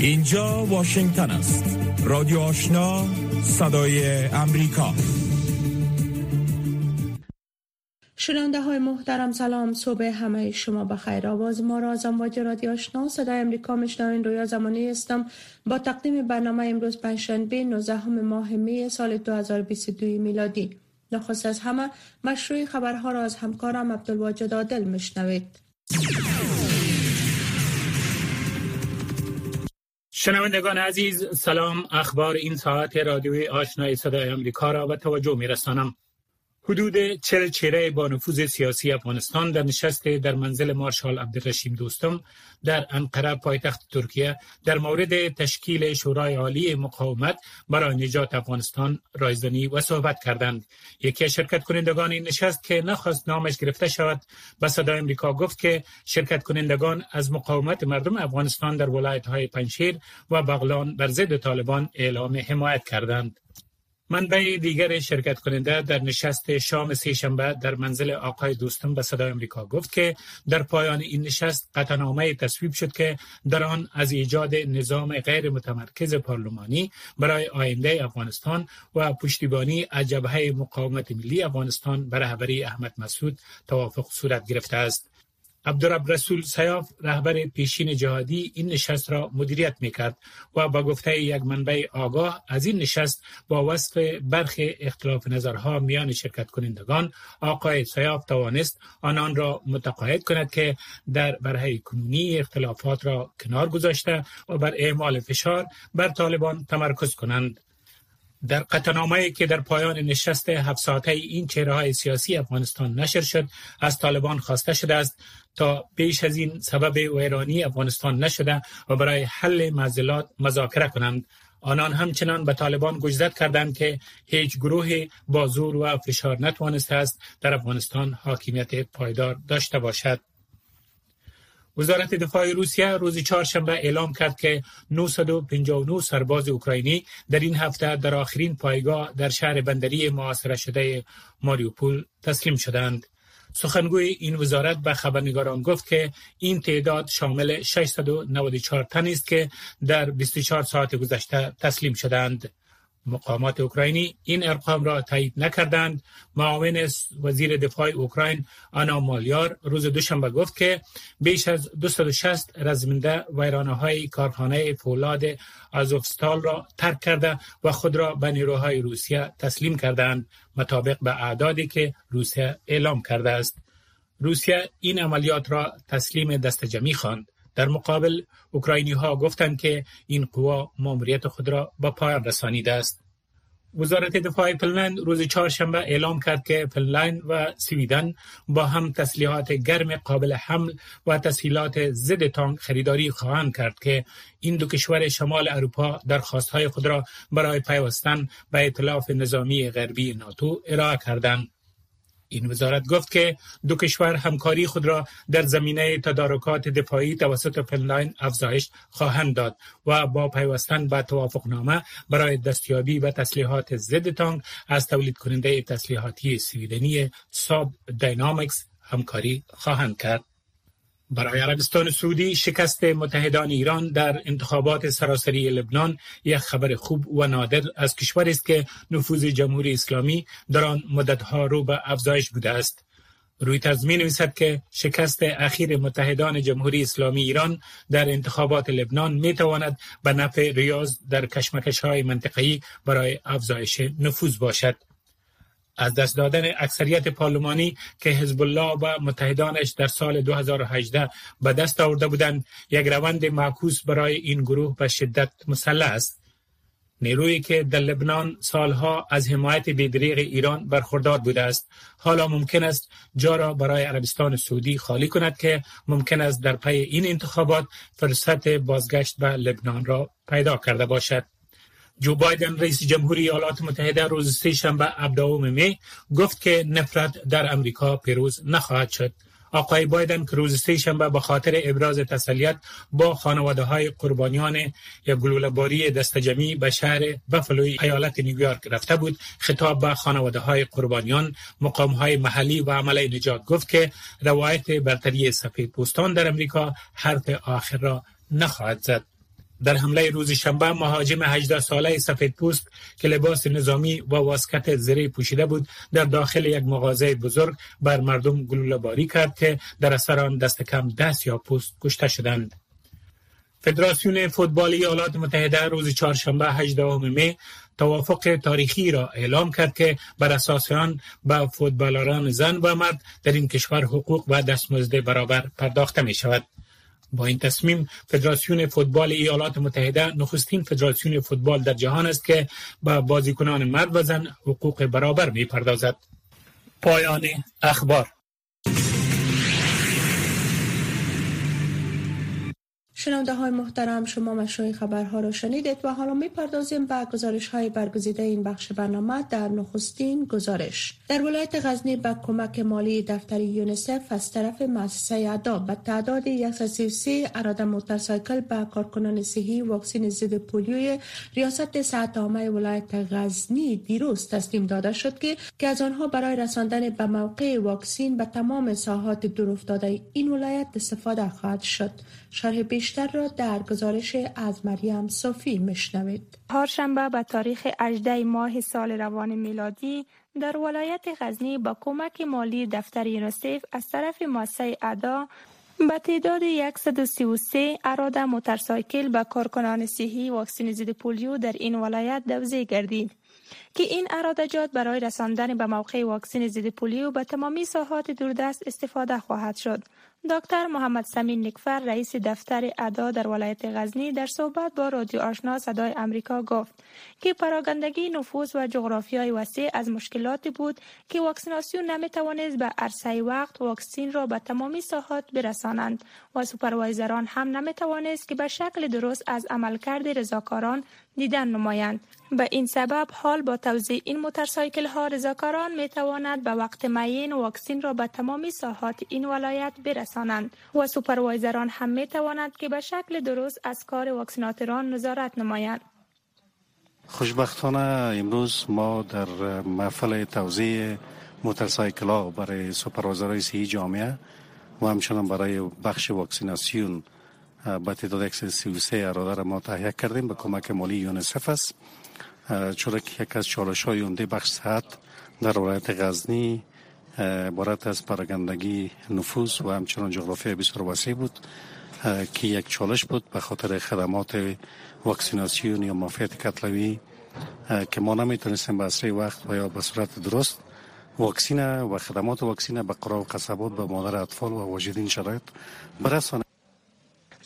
اینجا واشنگتن است. رادیو آشنا صدای امریکا. شنونده های محترم سلام. صبح همه شما بخیر آواز ما را از امواج رادیو آشنا صدای امریکا مشنوین رویا زمانی هستم. با تقدیم برنامه امروز پنجشنبه 19 ماه می سال 2022 میلادی. نخست از همه مشروع خبرها را از همکارم عبدالواجد عادل مشنوید شنوندگان عزیز سلام اخبار این ساعت رادیوی آشنای صدای امریکا را به توجه می رسانم. حدود چل چهره با نفوذ سیاسی افغانستان در نشست در منزل مارشال عبدالرشیم دوستم در انقره پایتخت ترکیه در مورد تشکیل شورای عالی مقاومت برای نجات افغانستان رایزنی و صحبت کردند. یکی از شرکت کنندگان این نشست که نخواست نامش گرفته شود به صدای امریکا گفت که شرکت کنندگان از مقاومت مردم افغانستان در ولایت های پنشیر و بغلان بر ضد طالبان اعلام حمایت کردند. منبع دیگر شرکت کننده در نشست شام شنبه در منزل آقای دوستم به صدای امریکا گفت که در پایان این نشست قطعنامه تصویب شد که در آن از ایجاد نظام غیر متمرکز پارلمانی برای آینده افغانستان و پشتیبانی از جبهه مقاومت ملی افغانستان بر رهبری احمد مسعود توافق صورت گرفته است. عبدالرب رسول سیاف رهبر پیشین جهادی این نشست را مدیریت می‌کرد و با گفته یک منبع آگاه از این نشست با وصف برخی اختلاف نظرها میان شرکت کنندگان آقای سیاف توانست آنان را متقاعد کند که در برهه کنونی اختلافات را کنار گذاشته و بر اعمال فشار بر طالبان تمرکز کنند. در قطعنامه که در پایان نشست هفت ساعته این چهره های سیاسی افغانستان نشر شد از طالبان خواسته شده است تا بیش از این سبب ویرانی افغانستان نشده و برای حل معضلات مذاکره کنند. آنان همچنان به طالبان گجزت کردند که هیچ گروه با زور و فشار نتوانسته است در افغانستان حاکمیت پایدار داشته باشد. وزارت دفاع روسیه روز چهارشنبه اعلام کرد که 959 سرباز اوکراینی در این هفته در آخرین پایگاه در شهر بندری محاصره شده ماریوپول تسلیم شدند. سخنگوی این وزارت به خبرنگاران گفت که این تعداد شامل 694 تن است که در 24 ساعت گذشته تسلیم شدند. مقامات اوکراینی. این ارقام را تایید نکردند. معاون وزیر دفاع اوکراین آنا مالیار روز دوشنبه گفت که بیش از 260 رزمنده ویرانه های کارخانه فولاد آزوفستال را ترک کرده و خود را به نیروهای روسیه تسلیم کردند. مطابق به اعدادی که روسیه اعلام کرده است. روسیه این عملیات را تسلیم دست جمعی خواند. در مقابل اوکراینی ها گفتند که این قوا ماموریت خود را به پایان رسانیده است. وزارت دفاع فنلند روز چهارشنبه اعلام کرد که فنلند و سویدن با هم تسلیحات گرم قابل حمل و تسهیلات ضد تانک خریداری خواهند کرد که این دو کشور شمال اروپا درخواستهای خود را برای پیوستن به ائتلاف نظامی غربی ناتو ارائه کردند. این وزارت گفت که دو کشور همکاری خود را در زمینه تدارکات دفاعی توسط فنلاند افزایش خواهند داد و با پیوستن به توافقنامه برای دستیابی به تسلیحات ضد تانک از تولید کننده تسلیحاتی سویدنی ساب داینامیکس همکاری خواهند کرد. برای عربستان سعودی شکست متحدان ایران در انتخابات سراسری لبنان یک خبر خوب و نادر از کشوری است که نفوذ جمهوری اسلامی در آن مدتها رو به افزایش بوده است. روی می نویسد که شکست اخیر متحدان جمهوری اسلامی ایران در انتخابات لبنان می تواند به نفع ریاض در کشمکش های منطقه‌ای برای افزایش نفوذ باشد. از دست دادن اکثریت پارلمانی که حزب الله و متحدانش در سال 2018 به دست آورده بودند یک روند معکوس برای این گروه به شدت مسلح است. نیرویی که در لبنان سالها از حمایت بیدریغ ایران برخوردار بوده است. حالا ممکن است جا را برای عربستان سعودی خالی کند که ممکن است در پی این انتخابات فرصت بازگشت به لبنان را پیدا کرده باشد. جو بایدن رئیس جمهوری ایالات متحده روز سه شنبه 17 می گفت که نفرت در امریکا پیروز نخواهد شد. آقای بایدن که روز سه شنبه به خاطر ابراز تسلیت با خانواده های قربانیان یا گلوله‌باری دستجمعی به شهر بفلوی ایالت نیویورک رفته بود خطاب به خانواده های قربانیان مقام های محلی و عمله نجات گفت که روایت برتری سفید پوستان در امریکا حرف آخر را نخواهد زد در حمله روز شنبه مهاجم 18 ساله سفید پوست که لباس نظامی و واسکت زری پوشیده بود در داخل یک مغازه بزرگ بر مردم گلوله باری کرد که در اثر آن دست کم ده یا پوست کشته شدند فدراسیون فوتبال ایالات متحده روز چهارشنبه 18 می توافق تاریخی را اعلام کرد که بر اساس آن به فوتبالران زن و مرد در این کشور حقوق و دستمزد برابر پرداخته می شود. با این تصمیم فدراسیون فوتبال ایالات متحده نخستین فدراسیون فوتبال در جهان است که به بازیکنان مرد و زن حقوق برابر می پردازد. پایان اخبار شنونده های محترم شما مشروع خبرها را شنیدید و حالا می پردازیم به گزارش های برگزیده این بخش برنامه در نخستین گزارش. در ولایت غزنی به کمک مالی دفتر یونیسف از طرف مؤسسه ادا به تعداد 133 اراده موتورسایکل به کارکنان صحی واکسین ضد پولیوی ریاست صحت عامه ولایت غزنی دیروز تسلیم داده شد که که از آنها برای رساندن به موقع واکسین به تمام ساحات دورافتاده این ولایت استفاده خواهد شد. شرح بیشتر را در گزارش از مریم صوفی مشنوید. چهارشنبه به تاریخ 18 ماه سال روان میلادی در ولایت غزنی با کمک مالی دفتر یونیسف از طرف مؤسسه ادا به تعداد 133 اراده موتورسایکل به کارکنان صحی واکسن ضد پولیو در این ولایت دوزه گردید که این ارادجات برای رساندن به موقع واکسن ضد پولیو به تمامی ساحات دوردست استفاده خواهد شد دکتر محمد سمین نکفر رئیس دفتر ادا در ولایت غزنی در صحبت با رادیو آشنا صدای امریکا گفت که پراگندگی نفوذ و جغرافیای وسیع از مشکلاتی بود که واکسیناسیون نمی توانست به عرصه وقت واکسین را به تمامی ساحات برسانند و سوپروایزران هم نمی توانست که به شکل درست از عملکرد رضاکاران دیدن نمایند. به این سبب حال با توزیع این موتورسایکل ها رضاکاران می تواند به وقت معین واکسین را به تمامی ساحات این ولایت برسانند و سوپروایزران هم می توانند که به شکل درست از کار واکسیناتوران نظارت نمایند. خوشبختانه امروز ما در محفل توزیع موتورسایکل ها برای سوپروایزرهای صحی جامعه و همچنان برای بخش واکسیناسیون به تعداد 133 اراده را ما تهیه کردیم به کمک مالی یونیسف است چرا که یک از چالش های عمده بخش صحت در ولایت غزنی عبارت از پراگندگی نفوذ و همچنان جغرافی بسیار وسیع بود که یک چالش بود به خاطر خدمات واکسیناسیون یا مافیت کتلوی که ما نمی‌تونستیم به اسرع وقت و یا به صورت درست واکسین و خدمات واکسین به قرا و قصبات به مادر اطفال و واجدین شرایط برسانه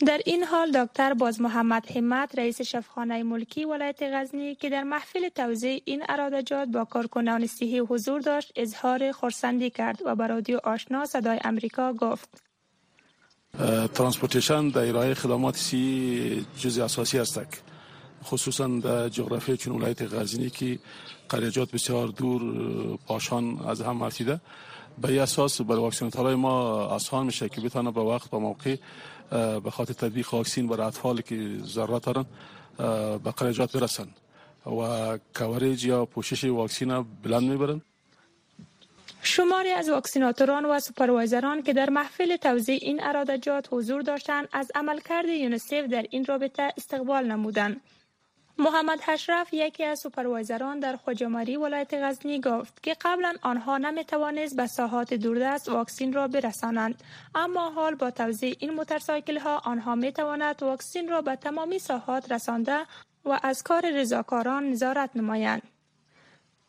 در این حال دکتر باز محمد همت رئیس شفخانه ملکی ولایت غزنی که در محفل توزیع این عراده‌جات با کارکنان صحی حضور داشت اظهار خورسندی کرد و به رادیو آشنا صدای امریکا گفت. transportation در ارائه خدمات صحی جزء اساسی است خصوصا در جغرافی چون ولایت غزنی که قریجات بسیار دور پاشان از هم مرتیده به اساس بر واکسیناتورهای ما آسان میشه که بتانه به وقت و موقع به خاطر تطبیق واکسین برای اطفال که ضرورت دارن به قریجات برسن و کوریج یا پوشش واکسین بلند می‌برن. شماری از واکسیناتوران و سوپروایزران که در محفل توزیع این ارادجات حضور داشتند از عملکرد یونیسف در این رابطه استقبال نمودند محمد حشرف یکی از سوپروایزران در خوجماری ولایت غزنی گفت که قبلا آنها نمی توانست به ساحات دوردست واکسین را برسانند. اما حال با توزیع این موتورسایکل ها آنها می تواند واکسین را به تمامی ساحات رسانده و از کار رضاکاران نظارت نمایند.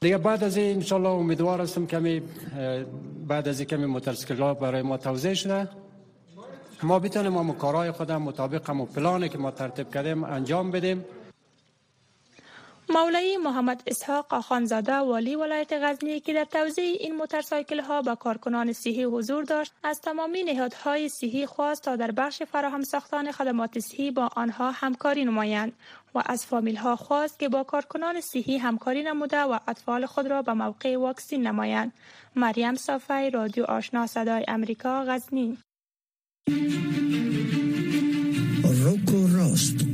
دیگه بعد از این انشالله امیدوار هستم کمی بعد از کمی موتورسیکل ها برای ما توزیع شده. ما بتونیم ما کارهای خودم مطابق هم پلانی که ما ترتیب کردیم انجام بدیم. مولایی محمد اسحاق آخانزاده والی ولایت غزنی که در توزیع این موتورسایکل ها با کارکنان صحی حضور داشت از تمامی نهادهای صحی خواست تا در بخش فراهم ساختن خدمات صحی با آنها همکاری نمایند و از فامیل ها خواست که با کارکنان صحی همکاری نموده و اطفال خود را به موقع واکسین نمایند. مریم صافی رادیو آشنا صدای امریکا غزنی. روکو راست.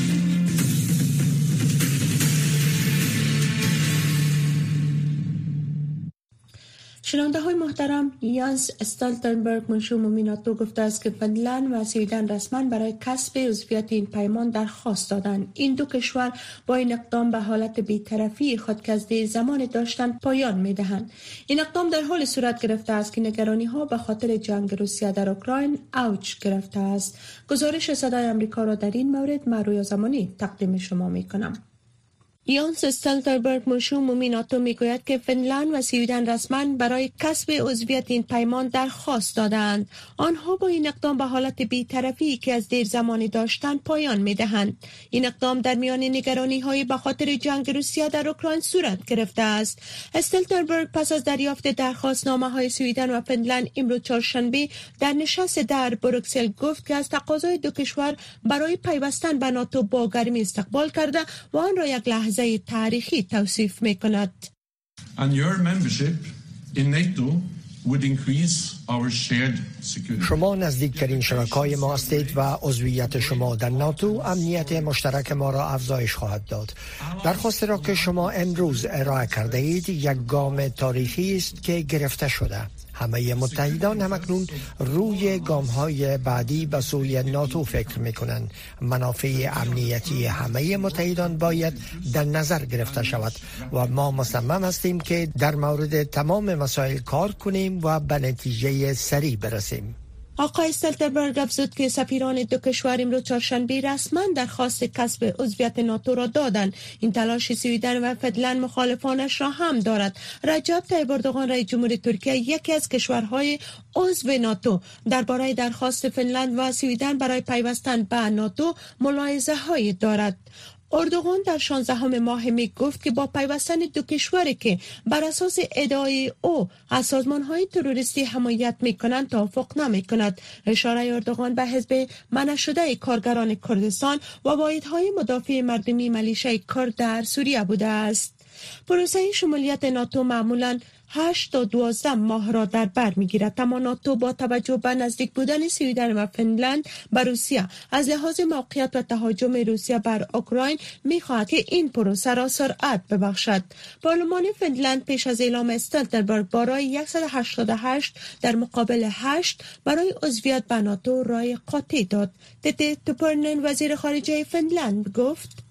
شنونده های محترم یانس استالتنبرگ منشور مومیناتو گفته است که فنلند و سویدن رسما برای کسب عضویت این پیمان درخواست دادند. این دو کشور با این اقدام به حالت بیطرفی خود که از زمان داشتن پایان می دهند این اقدام در حال صورت گرفته است که نگرانی ها به خاطر جنگ روسیه در اوکراین اوج گرفته است. گزارش صدای امریکا را در این مورد مرویا زمانی تقدیم شما می کنم یانس استلتربرگ مشروع ناتو می‌گوید که فنلند و سویدن رسما برای کسب عضویت این پیمان درخواست دادند. آنها با این اقدام به حالت بیطرفی که از دیر زمانی داشتند پایان می‌دهند. این اقدام در میان نگرانی های به خاطر جنگ روسیه در اوکراین صورت گرفته است. استلتربرگ پس از دریافت درخواست نامه های سویدن و فنلند امروز چهارشنبه در نشست در بروکسل گفت که از تقاضای دو کشور برای پیوستن به ناتو با گرمی استقبال کرده و آن را یک لحظه تاریخی توصیف می کند. شما نزدیکترین شرکای ما هستید و عضویت شما در ناتو امنیت مشترک ما را افزایش خواهد داد. درخواست را که شما امروز ارائه کرده اید یک گام تاریخی است که گرفته شده. همه متحدان همکنون روی گام های بعدی به سوی ناتو فکر می کنند منافع امنیتی همه متحدان باید در نظر گرفته شود و ما مصمم هستیم که در مورد تمام مسائل کار کنیم و به نتیجه سریع برسیم. آقای استلتربرگ افزود که سفیران دو کشور امروز چهارشنبه رسما درخواست کسب عضویت ناتو را دادند این تلاش سویدن و فدلند مخالفانش را هم دارد. رجب طیب اردوغان رئیس جمهور ترکیه یکی از کشورهای عضو ناتو. درباره درخواست فنلند و سویدن برای پیوستن به ناتو ملاحظه های دارد. اردوغان در 16 ماه می گفت که با پیوستن دو کشوری که بر اساس ادعای او از سازمان های تروریستی حمایت می کنند توافق نمی کند اشاره اردوغان به حزب منع شده کارگران کردستان و های مدافع مردمی ملیشه کرد در سوریه بوده است. پروسه شمولیت ناتو معمولا 8 تا 12 ماه را در بر می‌گیرد. اما ناتو با توجه به نزدیک بودن سویدن و فنلند به روسیه از لحاظ موقعیت و تهاجم روسیه بر اوکراین می‌خواهد که این پروسه را سرعت ببخشد. پارلمان فنلند پیش از اعلام استلتنبرگ برای 188 در مقابل 8 برای عضویت به ناتو رای قاطع داد. تته توپرنن وزیر خارجه فنلند گفت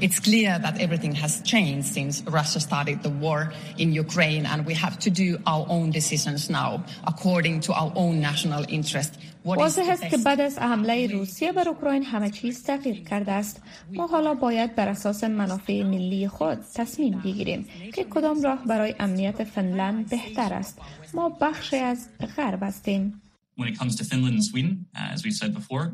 It's clear that everything has changed since Russia started the war in Ukraine, and we have to do our own decisions now according to our own national interest. واضح است که بعد از حمله روسیه بر اوکراین همه چیز تغییر کرده است. ما حالا باید بر اساس منافع ملی خود تصمیم بگیریم که کدام راه برای امنیت فنلند بهتر است. ما بخشی از غرب هستیم. When it comes to Finland and Sweden, uh, as we said before,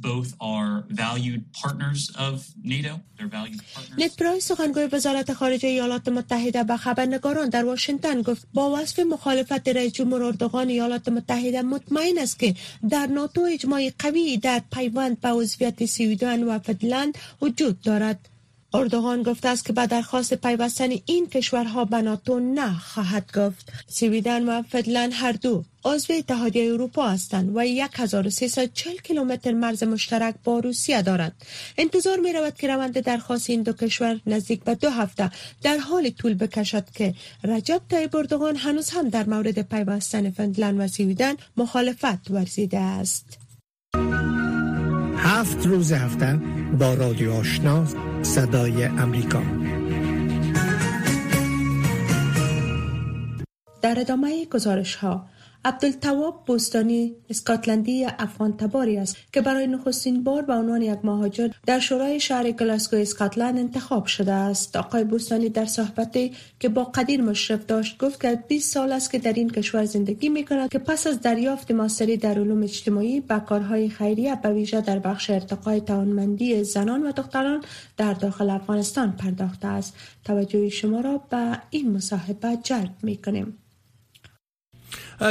both are valued partners of NATO. They're valued partners. نت پرایس سخنگوی وزارت خارجه ایالات متحده به خبرنگاران در واشنگتن گفت با وصف مخالفت رئیس جمهور اردوغان ایالات متحده مطمئن است که در ناتو اجماع قوی در پیوند به عضویت سویدن و فنلند وجود دارد. اردوغان گفته است که به درخواست پیوستن این کشورها به ناتو نه خواهد گفت. سویدن و فنلند هر دو عضو اتحادیه اروپا هستند و 1340 کیلومتر مرز مشترک با روسیه دارند. انتظار می رود که روند درخواست این دو کشور نزدیک به دو هفته در حال طول بکشد که رجب طیب اردوغان هنوز هم در مورد پیوستن فنلند و سویدن مخالفت ورزیده است. هفت روز هفته با رادیو آشنا صدای امریکا. در ادامه گزارش ها عبدالتواب بوستانی اسکاتلندی افغان تباری است که برای نخستین بار به عنوان یک مهاجر در شورای شهر گلاسگو اسکاتلند انتخاب شده است. آقای بوستانی در صحبتی که با قدیر مشرف داشت گفت که 20 سال است که در این کشور زندگی می کند که پس از دریافت ماستری در علوم اجتماعی به کارهای خیریه به ویژه در بخش ارتقای توانمندی زنان و دختران در داخل افغانستان پرداخته است. توجه شما را به این مصاحبه جلب می کنیم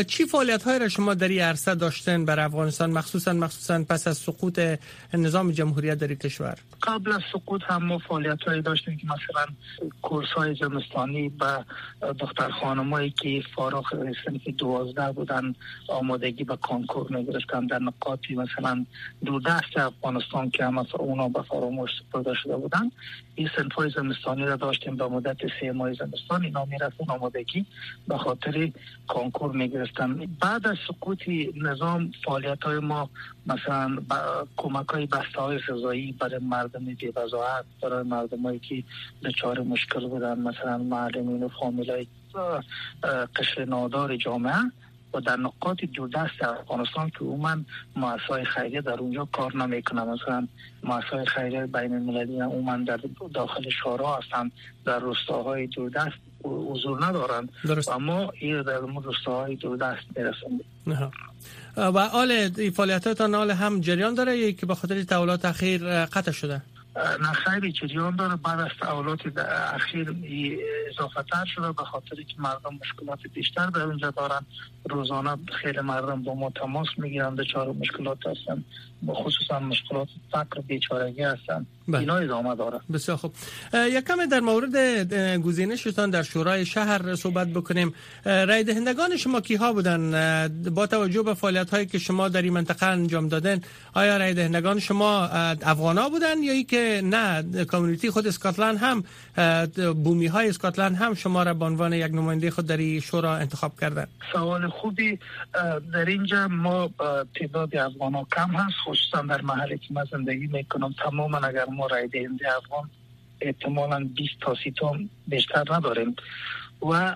چی فعالیت های را شما در این عرصه داشتن بر افغانستان؟ مخصوصا مخصوصا پس از سقوط نظام جمهوریت در کشور. قبل از سقوط هم ما فعالیت هایی داشتیم که مثلا کورس های زمستانی به دختر خانمایی که فارغ صنف دوازده بودن آمادگی به کانکور می‌گرفتن در نقاطی مثلا دوردست افغانستان که هم اونا به فراموش سپرده شده بودن این صنف های زمستانی را داشتیم. به مدت سه ماه زمستان اینا آمادگی به خاطر کانکور می‌گرفتن. بعد از سقوط نظام فعالیت های ما مثلا کمک های بسته های غذایی برای مردم بی برای مردم هایی که دچار مشکل بودن مثلا معلمین و فامیل های قشر نادار جامعه. و در نقاط دست افغانستان که عموما مؤسسه خیریه در اونجا کار نمی‌کنه مثلا مؤسسه خیریه بین المللی عموما در داخل شورا هستند در روستاهای دست حضور ندارند درست. و ما این در روستاهای دست می‌رسیم و حال فعالیتاتان حال هم جریان داره یا که به خاطر اخیر قطع شده؟ خیلی جریان داره. بعد از تحولات اخیر اضافه تر شده به خاطر که مردم مشکلات بیشتر در اونجا دارن. روزانه خیلی مردم با ما تماس می‌گیرن دچار مشکلات هستن. خصوصا مشکلات فقر بیچارگی هستن. اینا ادامه داره. بسیار خوب. یکم در مورد گزینشتان در شورای شهر صحبت بکنیم. رای دهندگان شما کیها بودن؟ با توجه به فعالیت هایی که شما در این منطقه انجام دادن آیا رای دهندگان شما افغانا بودن یا ای که نه کامیونیتی خود اسکاتلند هم بومی های اسکاتلند هم شما را به عنوان یک نماینده خود در شورا انتخاب کردن؟ سوال خوبی در اینجا ما تعداد افغان کم هست. خصوصا در محلی که من زندگی می‌کنم تماما اگر ما رای دهنده افغان احتمالا 20 تا 30 تا بیشتر نداریم. و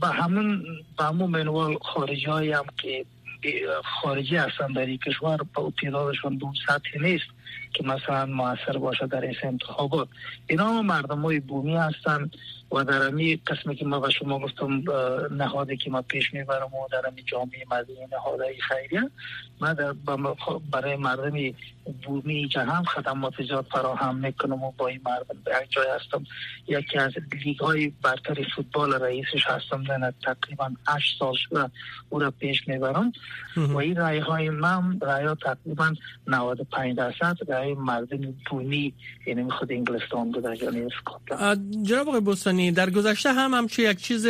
به همون به همون منوال خارجی هم که خارجی هستن در این کشور تعدادشون دو سطحی نیست که مثلا موثر باشه در این انتخابات. اینا مردم های بومی هستند و در امی قسمی که ما به شما گفتم نهادی که ما پیش می‌برم و در امی جامعه مدنی نهادهای خیریه ما در برای مردم بومی جهان خدمات زیاد فراهم می‌کنم و با این مردم به یک جای هستم. یکی از لیگ های برتر فوتبال رئیسش هستم در تقریبا 8 سال شده او را پیش می‌برم. و این رای های من رای ها تقریبا 95 درصد رای مردم بومی یعنی خود انگلستان بوده یعنی اسکاتلند جناب آقای بستانی در گذشته هم همچون یک چیز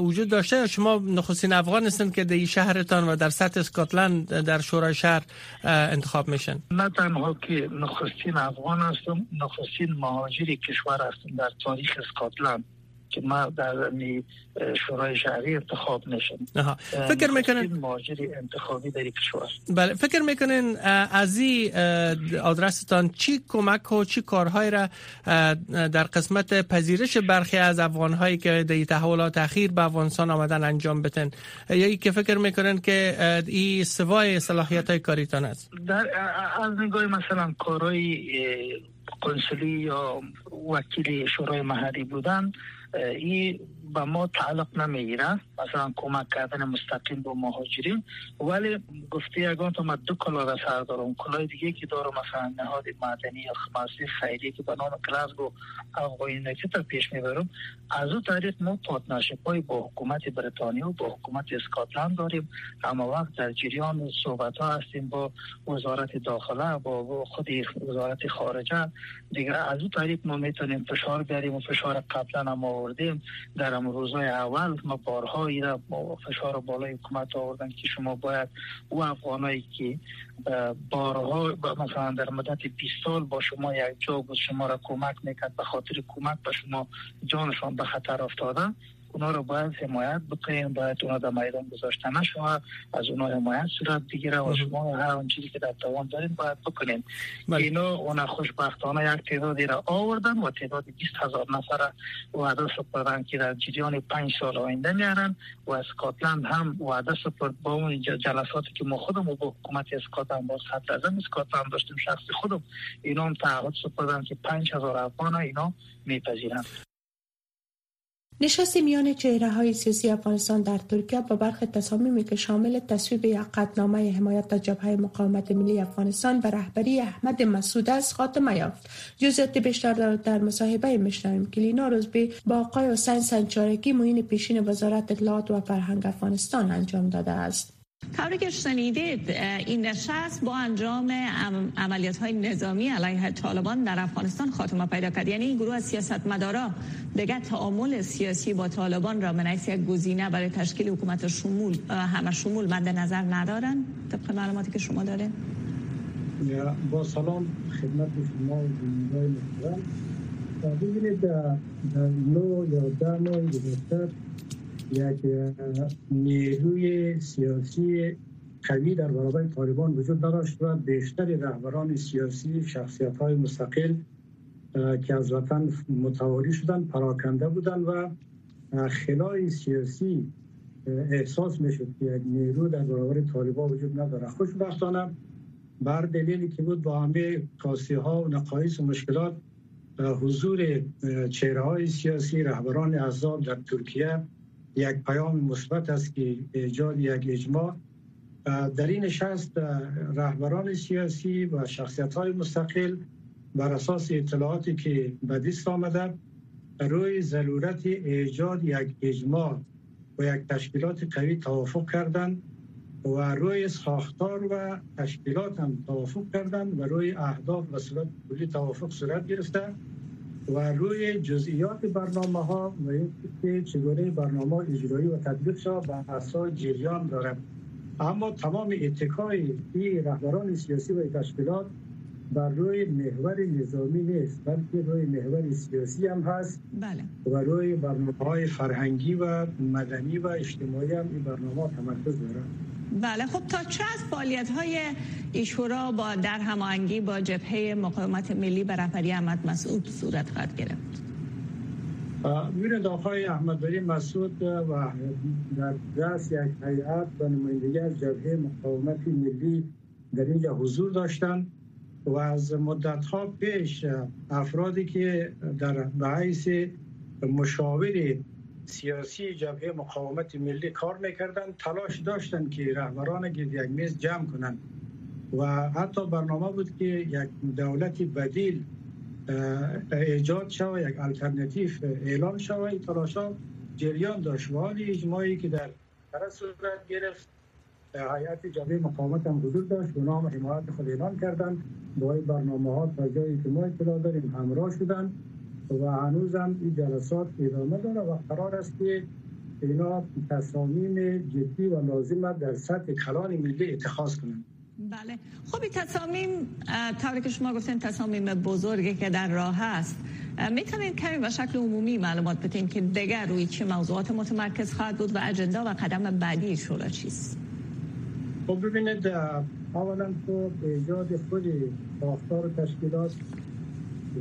وجود داشته. شما نخستین افغان هستند که در شهرتان و در سطح اسکاتلند در شورای شهر انتخاب میشن. نه تنها که نخستین افغان هستم نخستین مهاجری کشور هستم در تاریخ اسکاتلند. که ما در شورای شهری انتخاب نشم فکر می‌کنن ماجری انتخابی در کشور. بله فکر می‌کنین از این آدرستان چی کمک و چی کارهای را در قسمت پذیرش برخی از افغانهایی که در تحولات اخیر به افغانستان آمدن انجام بتن یا که فکر می‌کنن که این سوای صلاحیت های کاریتان است. در از نگاه مثلا کارهای کنسولی یا وکیل شورای محلی بودن این به ما تعلق نمی‌گیره مثلا کمک کردن مستقیم به مهاجرین. ولی گفته یگان تو ما دو کلا را سر دارم. کلای دیگه که دارم مثلا نهاد مدنی یا خماسی خیلی که به نام گلاسگو افغانی تا پیش می‌برم. از او طریق ما پارتنرشپ های با حکومت بریتانیا و با حکومت اسکاتلند داریم. اما وقت در جریان صحبت ها هستیم با وزارت داخله با خود وزارت خارجه. دیگه از او طریق ما می‌تونیم فشار بیاریم و فشار قبلا هم آوردیم. در روزهای اول ما بارها را با فشار بالای حکومت آوردن که شما باید او افغانایی که بارها مثلا در مدت 20 سال با شما یک جا بود شما را کمک می‌کرد به خاطر کمک به شما جانشان به خطر افتاده. اونا رو باید حمایت بکنیم باید اونا در میدان گذاشته نشوه از اونا حمایت صورت بگیره و شما هر اون چیزی که در توان داریم باید بکنیم بله. اینا اونا خوشبختانه یک تعدادی را آوردن و تعداد 20 هزار نفر وعده سپردن که در جریان پنج سال آینده میارن و اسکاتلند هم وعده سپرد. با اون جلساتی که ما خودمون با حکومت اسکاتلند با صدر اعظم اسکاتلند داشتیم شخصی خودم اینا هم تعهد سپردن که 5000 افغان اینا میپذیرن. نشست میان چهره های سیاسی افغانستان در ترکیه با برخی تصامیمی که شامل تصویب یک قطنامه حمایت از جبهه مقاومت ملی افغانستان به رهبری احمد مسعود است خاتمه یافت. جزئیات بیشتر در مصاحبه میشنویم کلینا روزبی با آقای حسین سنچارکی معین پیشین وزارت اطلاعات و فرهنگ افغانستان انجام داده است. طوری که شنیدید این نشست با انجام عملیات های نظامی علیه طالبان در افغانستان خاتمه پیدا کرد. یعنی این گروه از سیاست مدارا دیگر تعامل سیاسی با طالبان را من یک گزینه برای تشکیل حکومت شمول همه شمول مد نظر ندارن؟ طبق معلوماتی که شما داره با سلام خدمت شما و ببینید در نو یا یک نیروی سیاسی قوی در برابر طالبان وجود نداشت و بیشتر رهبران سیاسی شخصیت های مستقل که از وطن متواری شدن پراکنده بودن و خلای سیاسی احساس می‌شد که یک نیرو در برابر طالبان وجود نداره. خوشبختانه بر دلیلی که بود با همه کاسی ها و نقایص و مشکلات حضور چهره های سیاسی رهبران احزاب در ترکیه یک پیام مثبت است که ایجاد یک اجماع در این نشست رهبران سیاسی و شخصیت های مستقل بر اساس اطلاعاتی که به دست آمده روی ضرورت ایجاد یک اجماع و یک تشکیلات قوی توافق کردند و روی ساختار و تشکیلات هم توافق کردند و روی اهداف و صورت کلی توافق صورت گرفته. و روی جزئیات برنامه ها و اینکه چگونه برنامه اجرایی و تطبیق شود به اساس جریان دارد. اما تمام اتکای این رهبران سیاسی و تشکیلات بر روی محور نظامی نیست بلکه روی محور سیاسی هم هست. بله. و روی برنامه های فرهنگی و مدنی و اجتماعی هم این برنامه تمرکز دارد. بله خب تا چه از فعالیت های ایشورا با در هماهنگی با جبهه مقاومت ملی به رهبری احمد مسعود صورت خواهد گرفت؟ میرد آقای احمد بری مسعود و در دست یک هیئت و نمایندگی از جبهه مقاومت ملی در اینجا حضور داشتند و از مدت ها پیش افرادی که در بحیث مشاور سیاسی جبهه مقاومت ملی کار می‌کردند تلاش داشتند که رهبران گرد یک میز جمع کنند. و حتی برنامه بود که یک دولت بدیل ایجاد شود یک الटरनेटیو اعلام شود. این تلاش ها جریان داشت. و حال اجماعی که در طرف صورت گرفت حیات جبهه مقاومت هم حضور داشت. به نام حمایت خود اعلان کردند. با این برنامه ها تا جایی که ما اطلاع داریم همراه شدند. و هنوز هم این جلسات ادامه داره و قرار است که اینا تصامیم جدی و لازم در سطح کلان ملی اتخاذ کنند. بله. خب این تصامیم طوری که شما گفتین تصامیم بزرگی که در راه هست می‌تونید کمی به شکل عمومی معلومات بدین که دیگر روی چه موضوعات متمرکز خواهد بود و اجندا و قدم بعدی شورا چیست؟ خب ببینید اولا تو ایجاد خود ساختار تشکیلات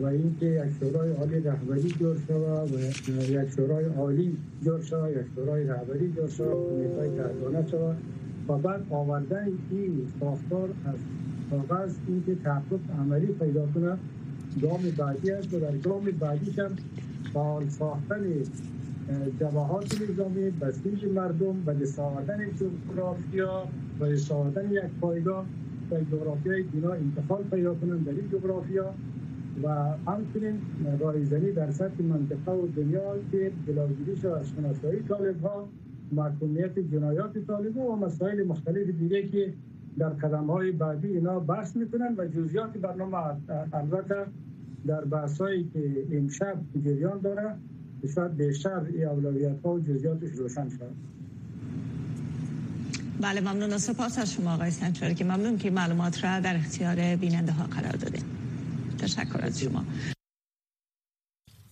و اینکه یک شورای عالی رهبری جور شود و یک شورای عالی جور شود یک شورای رهبری جور شود کمیته گردانه شود. و بعد آوردن این ساختار از کاغذ اینکه تحقق عملی پیدا کنه گام بعدی است و در گام بعدیش هم فعال ساختن جواهات نظامی بسیج مردم و لساوردن جغرافیا و لساوردن یک پایگاه و جغرافیای دینا انتقال پیدا کنن در این جغرافیا. و همچنین رایزنی در سطح منطقه و دنیا که جلوگیری از شناسایی طالب ها محکومیت جنایات طالب و مسائل مختلف دیگه که در قدم های بعدی اینا بحث می‌کنن و جزیات برنامه البته در بحث هایی که امشب جریان داره شاید بیشتر ای اولویت ها و جزیاتش روشن شد بله ممنون. و سپاس از شما آقای سنچاری که ممنون که معلومات را در اختیار بیننده ها قرار دادیم تشکر از شما.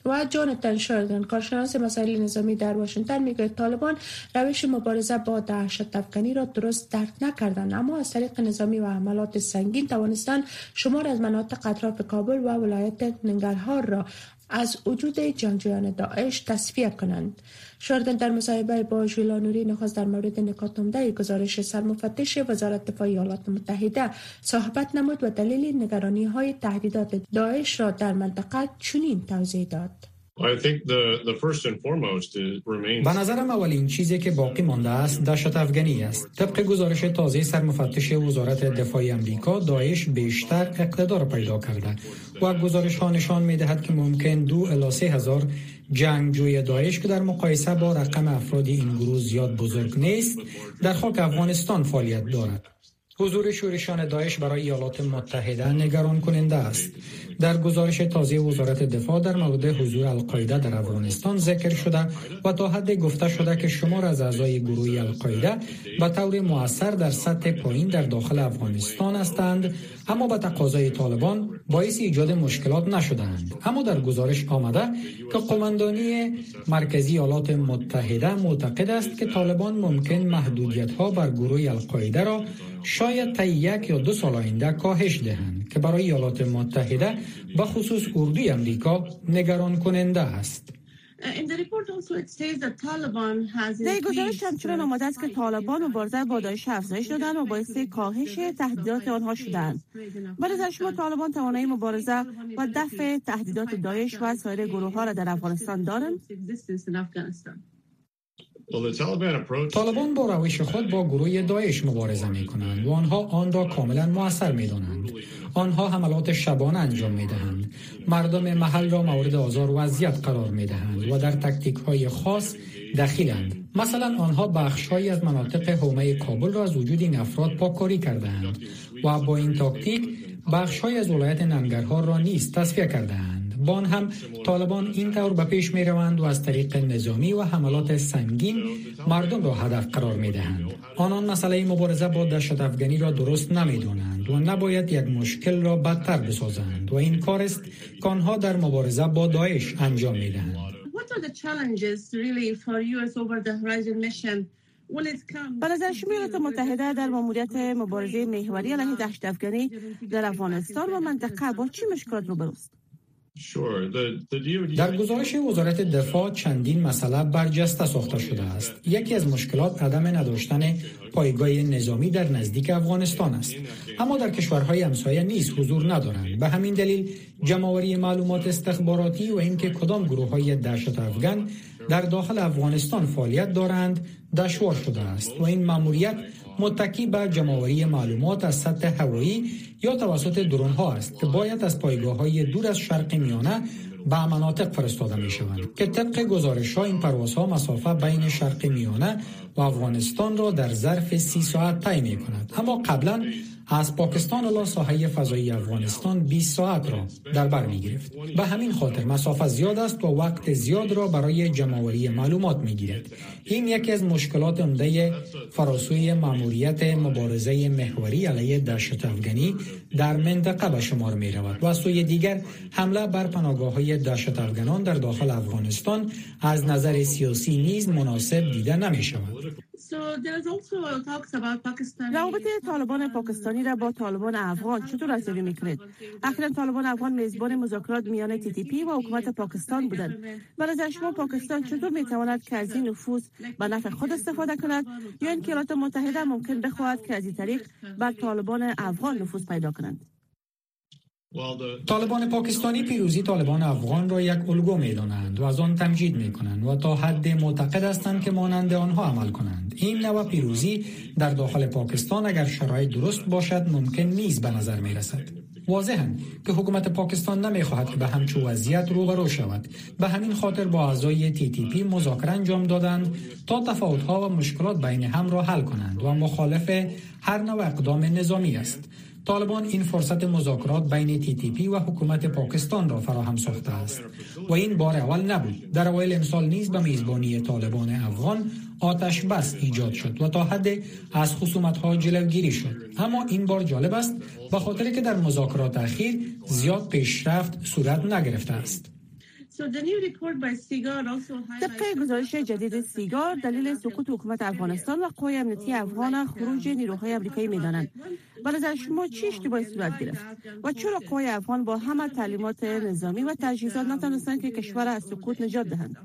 و جانتن شاردن کارشناس مسائل نظامی در واشنگتن میگه طالبان روش مبارزه با دهشت افغانی را درست درک نکردند. اما از طریق نظامی و عملات سنگین توانستند شمار از مناطق اطراف کابل و ولایت ننگرهار را از وجود جنگجویان داعش تصفیه کنند. شاردن در مصاحبه با ژولا نوری نخواست در مورد نکات عمده گزارش سرمفتش وزارت دفاع ایالات متحده صحبت نمود و دلیل نگرانی های تهدیدات داعش را در منطقه چنین توضیح داد. به نظرم اولین چیزی که باقی مانده است دهشت افغانی است. طبق گزارش تازه سرمفتش وزارت دفاع امریکا داعش بیشتر اقتدار پیدا کرده. و گزارش ها نشان می دهد که ممکن دو الی سه هزار جنگجوی داعش که در مقایسه با رقم افراد این گروه زیاد بزرگ نیست در خاک افغانستان فعالیت دارد. حضور شورشان داعش برای ایالات متحده نگران کننده است. در گزارش تازه وزارت دفاع در مورد حضور القاعده در افغانستان ذکر شده و تا حد گفته شده که شمار از اعضای گروه القاعده به طور موثر در سطح پایین در داخل افغانستان هستند اما به تقاضای طالبان باعث ایجاد مشکلات نشدند اما در گزارش آمده که قماندانی مرکزی ایالات متحده معتقد است که طالبان ممکن محدودیت ها بر گروه القاعده را شاید تا یک یا دو سال آینده کاهش دهند که برای ایالات متحده به خصوص اردوی امریکا نگران کننده است. در گزارش همچنان آمده است که طالبان مبارزه با داعش افزایش دادند و باعث کاهش تهدیدات آنها شدند. برای نظر شما طالبان توانایی مبارزه و دفع تهدیدات داعش و سایر گروه ها را در افغانستان دارند؟ طالبان با روش خود با گروه داعش مبارزه می کنند و آنها آن را کاملا موثر می دانند. آنها حملات شبانه انجام می دهند. مردم محل را مورد آزار و اذیت قرار می دهند و در تکتیک های خاص دخیلند. مثلا آنها بخشهایی از مناطق حومه کابل را از وجود این افراد پاککاری کردند و با این تاکتیک بخشهایی از ولایت ننگرهار را نیز تصفیه کردند. بان هم طالبان این طور به پیش می روند و از طریق نظامی و حملات سنگین مردم را هدف قرار می دهند. آنان مسئله مبارزه با دشت افغانی را درست نمی دانند و نباید یک مشکل را بدتر بسازند و این کار است که آنها در مبارزه با داعش انجام می دهند. به نظر شما ایالات متحده در ماموریت مبارزه محوری علیه دشت افغانی در افغانستان و منطقه با چی مشکلات رو برست؟ در گزارش وزارت دفاع چندین مسئله برجسته ساخته شده است. یکی از مشکلات عدم نداشتن پایگاه نظامی در نزدیک افغانستان است. اما در کشورهای همسایه نیز حضور ندارند. به همین دلیل جمعآوری معلومات استخباراتی و اینکه کدام گروه های دهشت افغان در داخل افغانستان فعالیت دارند دشوار شده است و این ماموریت متکی بر جمعآوری معلومات از سطح هوایی یا توسط درون ها است که باید از پایگاه های دور از شرق میانه به مناطق فرستاده می شوند که طبق گزارش ها این پروازها مسافه بین شرق میانه و افغانستان را در ظرف سی ساعت طی می کند اما قبلا از پاکستان الی ساحه فضایی افغانستان 20 ساعت را در بر می گرفت به همین خاطر مسافت زیاد است و وقت زیاد را برای جمعآوری معلومات می گیرد این یکی از مشکلات عمده فراسوی ماموریت مبارزه محوری علیه دشت افغانی در منطقه به شمار می رود و سوی دیگر حمله بر پناهگاه های دشت افغانان در داخل افغانستان از نظر سیاسی نیز مناسب دیده نمی شود روابط طالبان پاکستانی را با طالبان افغان چطور ارزیابی می‌کنید؟ اخیرا طالبان افغان میزبان مذاکرات میان تی تی پی و حکومت پاکستان بودند. به نظر شما پاکستان چطور می‌تواند که از این نفوذ به نفع خود استفاده کند یا اینکه ایالات متحده ممکن بخواهد که از این طریق بر طالبان افغان نفوذ پیدا کنند؟ طالبان پاکستانی پیروزی طالبان افغان را یک الگو می دانند و از آن تمجید می کنند و تا حد معتقد هستند که مانند آنها عمل کنند. این نوع پیروزی در داخل پاکستان اگر شرایط درست باشد ممکن نیز به نظر می رسد واضحا که حکومت پاکستان نمی خواهد که به همچو وضعیت روبرو شود. به همین خاطر با اعضای تی تی پی مذاکره انجام دادند تا تفاوت‌ها و مشکلات بین هم را حل کنند و مخالف هر نوع اقدام نظامی است. طالبان این فرصت مذاکرات بین تی و حکومت پاکستان را فراهم ساخته است و این بار اول نبود. در اوایل امسال نیز به میزبانی طالبان افغان آتش بس ایجاد شد و تا حد از خصومت ها جلوگیری شد. اما این بار جالب است به خاطر که در مذاکرات اخیر زیاد پیشرفت صورت نگرفته است. طبق گزارش جدید سیگار دلیل سقوط حکومت افغانستان و قوای امنیتی افغان خروج نیروهای آمریکایی می‌دانند. به نظر شما چی اشتباهی صورت گرفت؟ و چرا قوای افغان با همه تعلیمات نظامی و تجهیزات نتونستند که کشور از سقوط نجات دهند.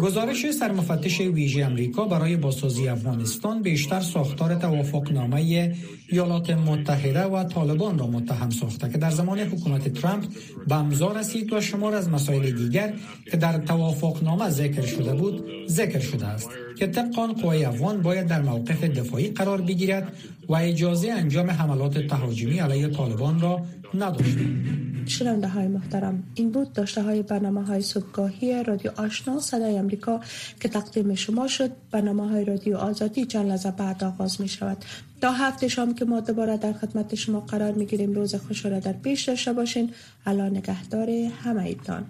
گزارش سرمفتش ویژه امریکا برای بازسازی افغانستان بیشتر ساختار توافقنامه ایالات متحده و طالبان را متهم ساخته که در زمان حکومت ترامپ به امضا رسید و شمار از مسائل دیگر که در توافقنامه ذکر شده بود ذکر شده است که طبق آن قوای افغان باید در موقف دفاعی قرار بگیرد و اجازه انجام حملات تهاجمی علیه طالبان را نداشته شنونده های محترم. این بود داشته های برنامه های صبحگاهی رادیو آشنا صدای امریکا که تقدیم شما شد. برنامه های رادیو آزادی چند لحظه بعد آغاز می شود. تا هفته شام که ما دوباره در خدمت شما قرار می گیریم روز خوش را در پیش داشته باشین. الان نگهدار همه ایتان.